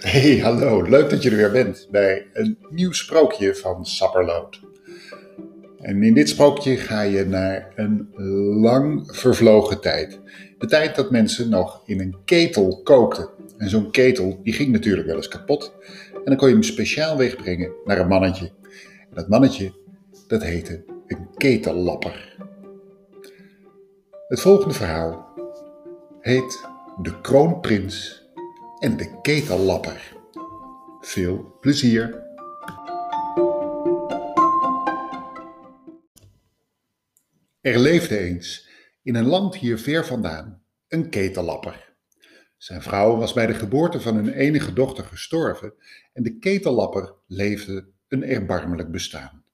Hey, hallo. Leuk dat je er weer bent bij een nieuw sprookje van Sapperloot. En in dit sprookje ga je naar een lang vervlogen tijd. De tijd dat mensen nog in een ketel kookten. En zo'n ketel die ging natuurlijk wel eens kapot. En dan kon je hem speciaal wegbrengen naar een mannetje. En dat mannetje, dat heette een ketellapper. Het volgende verhaal heet De Kroonprins en de ketellapper. Veel plezier! Er leefde eens in een land hier ver vandaan een ketellapper. Zijn vrouw was bij de geboorte van hun enige dochter gestorven en de ketellapper leefde een erbarmelijk bestaan.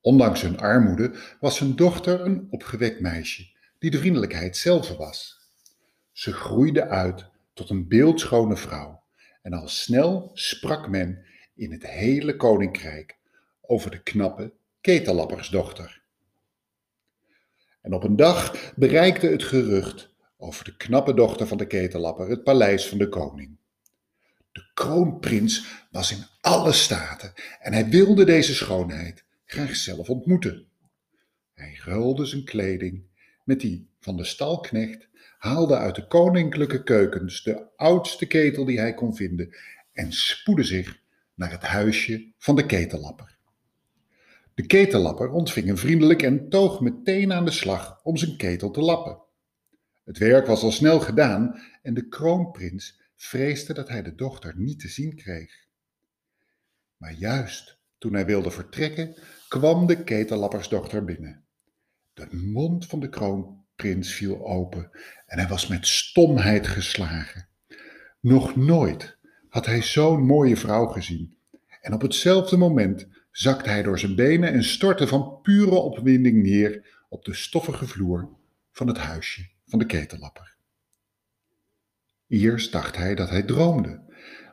Ondanks hun armoede was zijn dochter een opgewekt meisje die de vriendelijkheid zelf was. Ze groeide uit tot een beeldschone vrouw. En al snel sprak men in het hele koninkrijk over de knappe ketellappersdochter. En op een dag bereikte het gerucht over de knappe dochter van de ketellapper het paleis van de koning. De kroonprins was in alle staten en hij wilde deze schoonheid graag zelf ontmoeten. Hij ruilde zijn kleding met die van de stalknecht haalde uit de koninklijke keukens de oudste ketel die hij kon vinden en spoedde zich naar het huisje van de ketellapper. De ketellapper ontving hem vriendelijk en toog meteen aan de slag om zijn ketel te lappen. Het werk was al snel gedaan en de kroonprins vreesde dat hij de dochter niet te zien kreeg. Maar juist toen hij wilde vertrekken, kwam de ketellappersdochter binnen. De mond van de kroon prins viel open en hij was met stomheid geslagen. Nog nooit had hij zo'n mooie vrouw gezien. En op hetzelfde moment zakte hij door zijn benen en stortte van pure opwinding neer op de stoffige vloer van het huisje van de ketellapper. Eerst dacht hij dat hij droomde,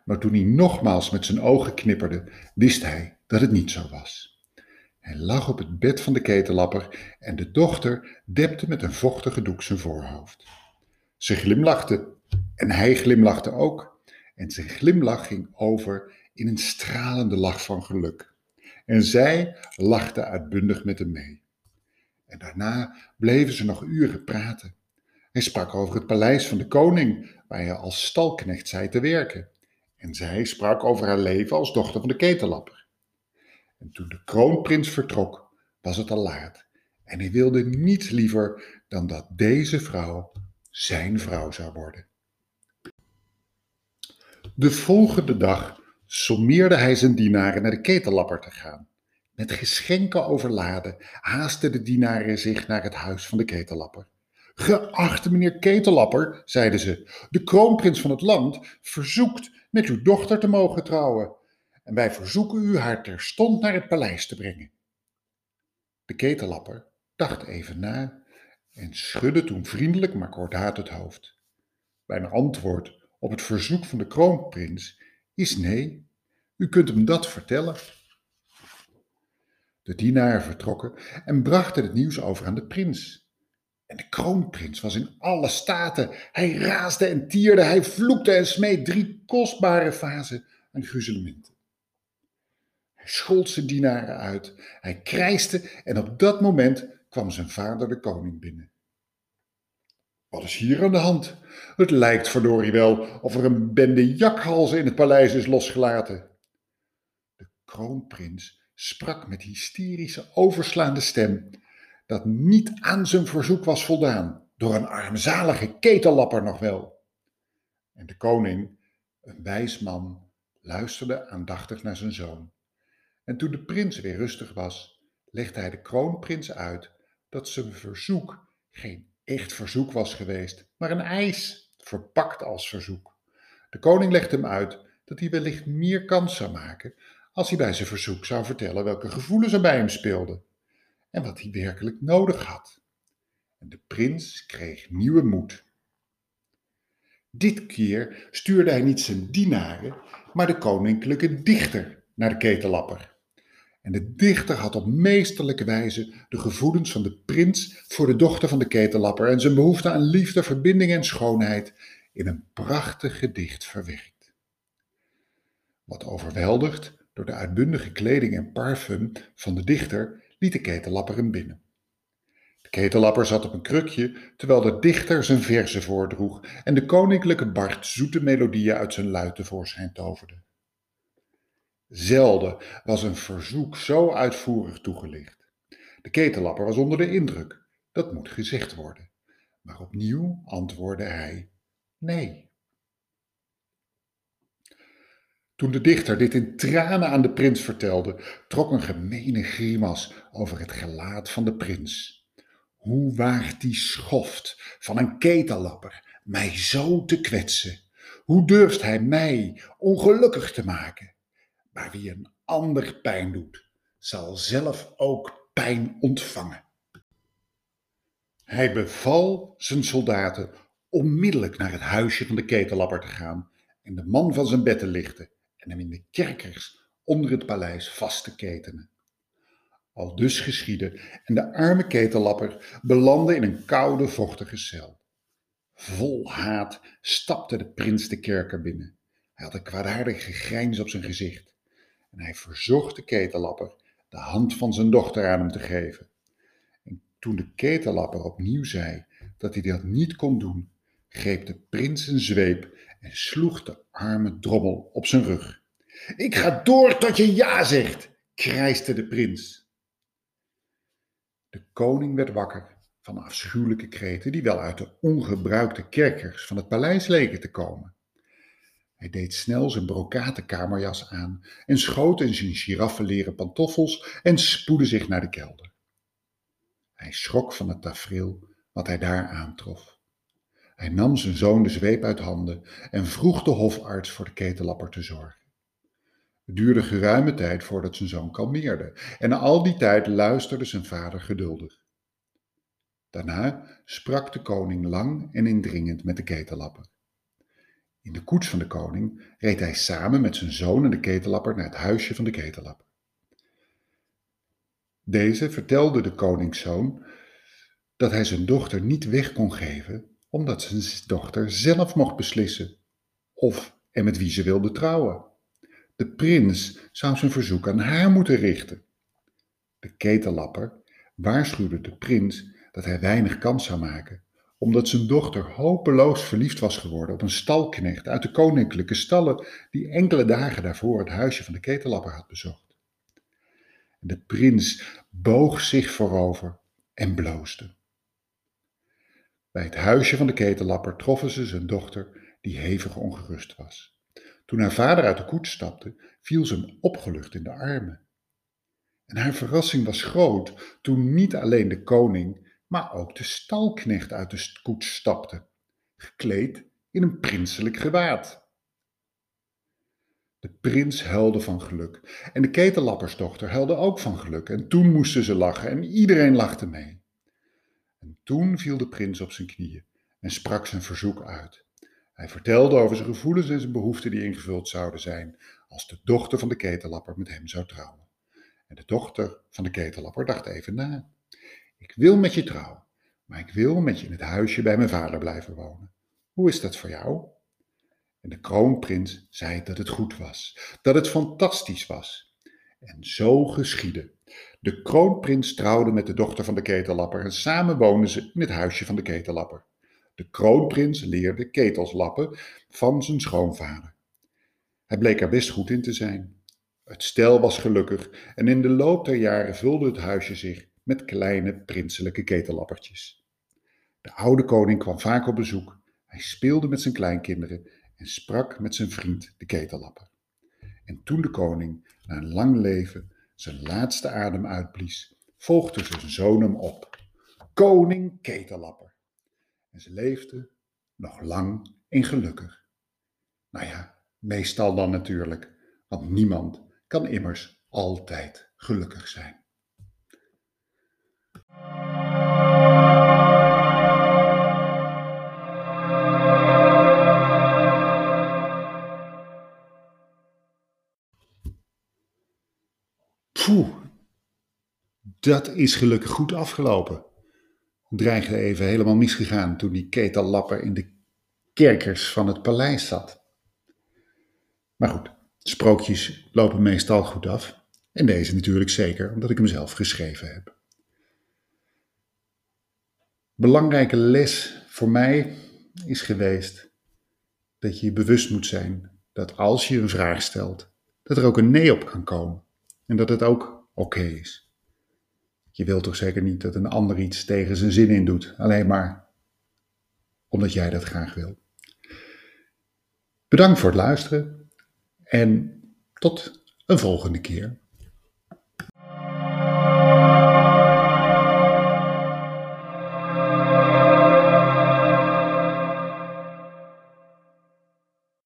maar toen hij nogmaals met zijn ogen knipperde, wist hij dat het niet zo was. Hij lag op het bed van de ketellapper en de dochter depte met een vochtige doek zijn voorhoofd. Ze glimlachte en hij glimlachte ook. En zijn glimlach ging over in een stralende lach van geluk. En zij lachte uitbundig met hem mee. En daarna bleven ze nog uren praten. Hij sprak over het paleis van de koning, waar hij als stalknecht zei te werken. En zij sprak over haar leven als dochter van de ketellapper. En toen de kroonprins vertrok, was het al laat. En hij wilde niets liever dan dat deze vrouw zijn vrouw zou worden. De volgende dag sommeerde hij zijn dienaren naar de ketellapper te gaan. Met geschenken overladen haasten de dienaren zich naar het huis van de ketellapper. Geachte meneer Ketellapper, zeiden ze, de kroonprins van het land verzoekt met uw dochter te mogen trouwen en wij verzoeken u haar terstond naar het paleis te brengen. De ketellapper dacht even na en schudde toen vriendelijk maar kordaat het hoofd. Mijn antwoord op het verzoek van de kroonprins is nee, u kunt hem dat vertellen. De dienaren vertrokken en brachten het nieuws over aan de prins. En de kroonprins was in alle staten. Hij raasde en tierde, hij vloekte en smeet drie kostbare vazen aan gruzelementen. Hij schold zijn dienaren uit, hij krijste en op dat moment kwam zijn vader de koning binnen. Wat is hier aan de hand? Het lijkt verdorie wel of er een bende jakhalzen in het paleis is losgelaten. De kroonprins sprak met hysterische, overslaande stem dat niet aan zijn verzoek was voldaan, door een armzalige ketellapper nog wel. En de koning, een wijs man, luisterde aandachtig naar zijn zoon. En toen de prins weer rustig was, legde hij de kroonprins uit dat zijn verzoek geen echt verzoek was geweest, maar een eis, verpakt als verzoek. De koning legde hem uit dat hij wellicht meer kans zou maken als hij bij zijn verzoek zou vertellen welke gevoelens er bij hem speelden en wat hij werkelijk nodig had. En de prins kreeg nieuwe moed. Dit keer stuurde hij niet zijn dienaren, maar de koninklijke dichter naar de ketellapper. En de dichter had op meesterlijke wijze de gevoelens van de prins voor de dochter van de ketellapper en zijn behoefte aan liefde, verbinding en schoonheid in een prachtig gedicht verwerkt. Wat overweldigd door de uitbundige kleding en parfum van de dichter, liet de ketellapper hem binnen. De ketellapper zat op een krukje, terwijl de dichter zijn verzen voordroeg en de koninklijke Bart zoete melodieën uit zijn luid tevoorschijn toverde. Zelden was een verzoek zo uitvoerig toegelicht. De ketellapper was onder de indruk. Dat moet gezegd worden. Maar opnieuw antwoordde hij: Nee. Toen de dichter dit in tranen aan de prins vertelde, trok een gemene grimas over het gelaat van de prins. Hoe waagt die schoft van een ketellapper mij zo te kwetsen? Hoe durft hij mij ongelukkig te maken? Maar wie een ander pijn doet, zal zelf ook pijn ontvangen. Hij beval zijn soldaten onmiddellijk naar het huisje van de ketellapper te gaan en de man van zijn bed te lichten en hem in de kerkers onder het paleis vast te ketenen. Al dus geschiedde en de arme ketellapper belandde in een koude, vochtige cel. Vol haat stapte de prins de kerker binnen. Hij had een kwaadaardige grijns op zijn gezicht en hij verzocht de ketellapper de hand van zijn dochter aan hem te geven. En toen de ketellapper opnieuw zei dat hij dat niet kon doen, greep de prins een zweep en sloeg de arme drommel op zijn rug. Ik ga door tot je ja zegt, krijste de prins. De koning werd wakker van afschuwelijke kreten die wel uit de ongebruikte kerkers van het paleis leken te komen. Hij deed snel zijn brokaten kamerjas aan en schoot in zijn giraffenleren pantoffels en spoedde zich naar de kelder. Hij schrok van het tafereel wat hij daar aantrof. Hij nam zijn zoon de zweep uit handen en vroeg de hofarts voor de ketellapper te zorgen. Het duurde geruime tijd voordat zijn zoon kalmeerde en al die tijd luisterde zijn vader geduldig. Daarna sprak de koning lang en indringend met de ketellapper. In de koets van de koning reed hij samen met zijn zoon en de ketellapper naar het huisje van de ketellapper. Deze vertelde de koningszoon dat hij zijn dochter niet weg kon geven, omdat zijn dochter zelf mocht beslissen of en met wie ze wilde trouwen. De prins zou zijn verzoek aan haar moeten richten. De ketellapper waarschuwde de prins dat hij weinig kans zou maken, omdat zijn dochter hopeloos verliefd was geworden op een stalknecht uit de koninklijke stallen die enkele dagen daarvoor het huisje van de ketellapper had bezocht. De prins boog zich voorover en bloosde. Bij het huisje van de ketellapper troffen ze zijn dochter, die hevig ongerust was. Toen haar vader uit de koets stapte, viel ze hem opgelucht in de armen. En haar verrassing was groot toen niet alleen de koning, maar ook de stalknecht uit de koets stapte, gekleed in een prinselijk gewaad. De prins huilde van geluk en de ketellappersdochter huilde ook van geluk en toen moesten ze lachen en iedereen lachte mee. En toen viel de prins op zijn knieën en sprak zijn verzoek uit. Hij vertelde over zijn gevoelens en zijn behoeften die ingevuld zouden zijn als de dochter van de ketellapper met hem zou trouwen. En de dochter van de ketellapper dacht even na. Ik wil met je trouwen, maar ik wil met je in het huisje bij mijn vader blijven wonen. Hoe is dat voor jou? En de kroonprins zei dat het goed was, dat het fantastisch was. En zo geschiedde. De kroonprins trouwde met de dochter van de ketellapper en samen woonden ze in het huisje van de ketellapper. De kroonprins leerde ketels lappen van zijn schoonvader. Hij bleek er best goed in te zijn. Het stel was gelukkig en in de loop der jaren vulde het huisje zich met kleine prinselijke ketellappertjes. De oude koning kwam vaak op bezoek. Hij speelde met zijn kleinkinderen en sprak met zijn vriend de ketellapper. En toen de koning na een lang leven zijn laatste adem uitblies, volgde zijn zoon hem op. Koning Ketellapper. En ze leefden nog lang en gelukkig. Nou ja, meestal dan natuurlijk, want niemand kan immers altijd gelukkig zijn. Poeh, dat is gelukkig goed afgelopen. Dreigde even helemaal misgegaan toen die ketellapper in de kerkers van het paleis zat. Maar goed, Sprookjes lopen meestal goed af. En deze natuurlijk zeker, omdat ik hem zelf geschreven heb. Belangrijke les voor mij is geweest dat je je bewust moet zijn dat als je een vraag stelt, dat er ook een nee op kan komen. En dat het ook oké is. Je wilt toch zeker niet dat een ander iets tegen zijn zin in doet, alleen maar omdat jij dat graag wil. Bedankt voor het luisteren en tot een volgende keer.